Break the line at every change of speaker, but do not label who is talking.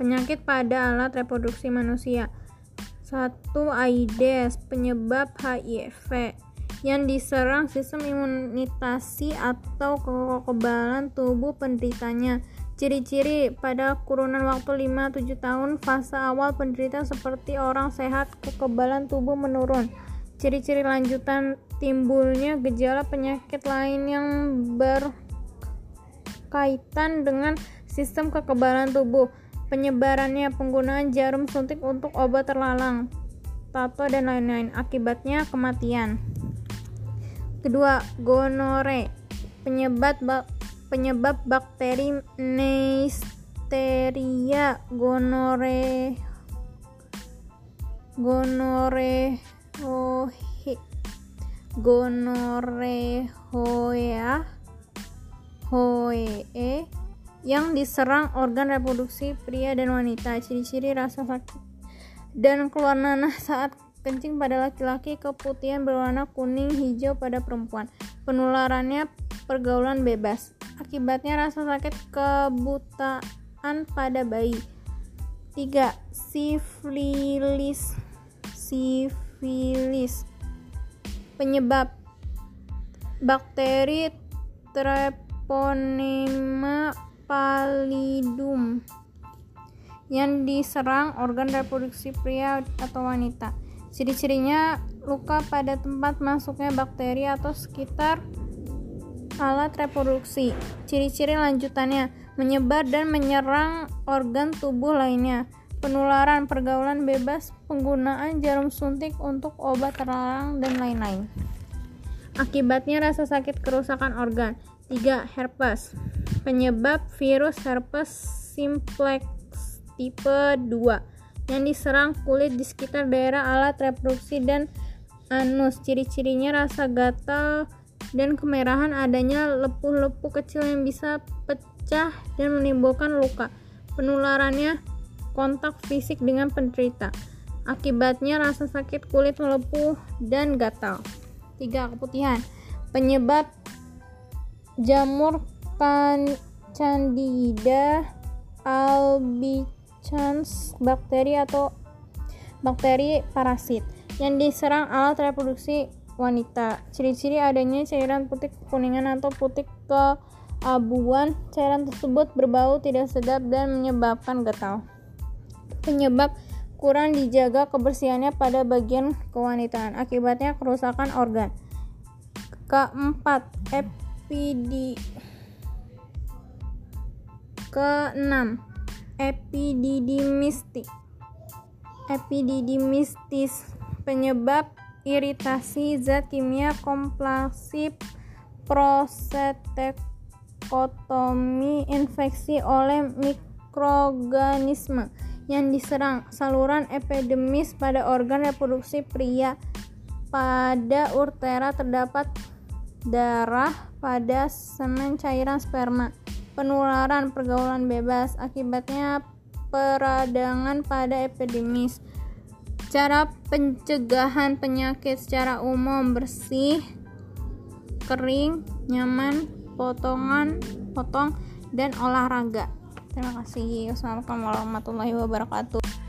Penyakit pada alat reproduksi manusia. 1. AIDS, penyebab HIV yang diserang sistem imunitasi atau kekebalan tubuh penderitanya. Ciri-ciri pada kurungan waktu 5-7 tahun fase awal penderita seperti orang sehat kekebalan tubuh menurun. Ciri-ciri lanjutan timbulnya gejala penyakit lain yang berkaitan dengan sistem kekebalan tubuh. Penyebarannya penggunaan jarum suntik untuk obat terlalang, tato dan lain-lain. Akibatnya kematian. Kedua, gonore. Penyebab bak penyebab bakteri Neisseria gonore gonorehoe gonorehoea hoe yang diserang organ reproduksi pria dan wanita. Ciri-ciri rasa sakit dan keluar nanah saat kencing pada laki-laki, keputihan berwarna kuning hijau pada perempuan. Penularannya pergaulan bebas. Akibatnya rasa sakit kebutaan pada bayi. 3. Sifilis. Sifilis. Penyebab bakteri Treponema pallidum yang diserang organ reproduksi pria atau wanita. Ciri-cirinya luka pada tempat masuknya bakteri atau sekitar alat reproduksi. Ciri-ciri lanjutannya menyebar dan menyerang organ tubuh lainnya. Penularan, pergaulan bebas, penggunaan jarum suntik untuk obat terlarang dan lain-lain. Akibatnya rasa sakit kerusakan organ. 3. Herpes. Penyebab virus herpes simplex tipe 2 yang diserang kulit di sekitar daerah alat reproduksi dan anus. Ciri-cirinya rasa gatal dan kemerahan, adanya lepuh-lepuh kecil yang bisa pecah dan menimbulkan luka. Penularannya kontak fisik dengan penderita. Akibatnya rasa sakit kulit melepuh dan gatal. 3. Keputihan. Penyebab jamur Candida albicans bakteri atau bakteri parasit yang diserang alat reproduksi wanita. Ciri-ciri adanya cairan putih kekuningan atau putih keabuan. Cairan tersebut berbau tidak sedap dan menyebabkan gatal. Penyebab kurang dijaga kebersihannya pada bagian kewanitaan. Akibatnya kerusakan organ. Keempat, epidi keenam. Epididymistis epididymistis penyebab iritasi zat kimia komplasif prostetekotomi infeksi oleh mikroorganisme yang diserang. Saluran epidemis pada organ reproduksi pria pada urtera terdapat darah pada semen cairan sperma penularan pergaulan bebas. Akibatnya peradangan pada epidemis. Cara pencegahan penyakit secara umum bersih kering nyaman potongan potong dan olahraga. Terima kasih. Wassalamualaikum warahmatullahi wabarakatuh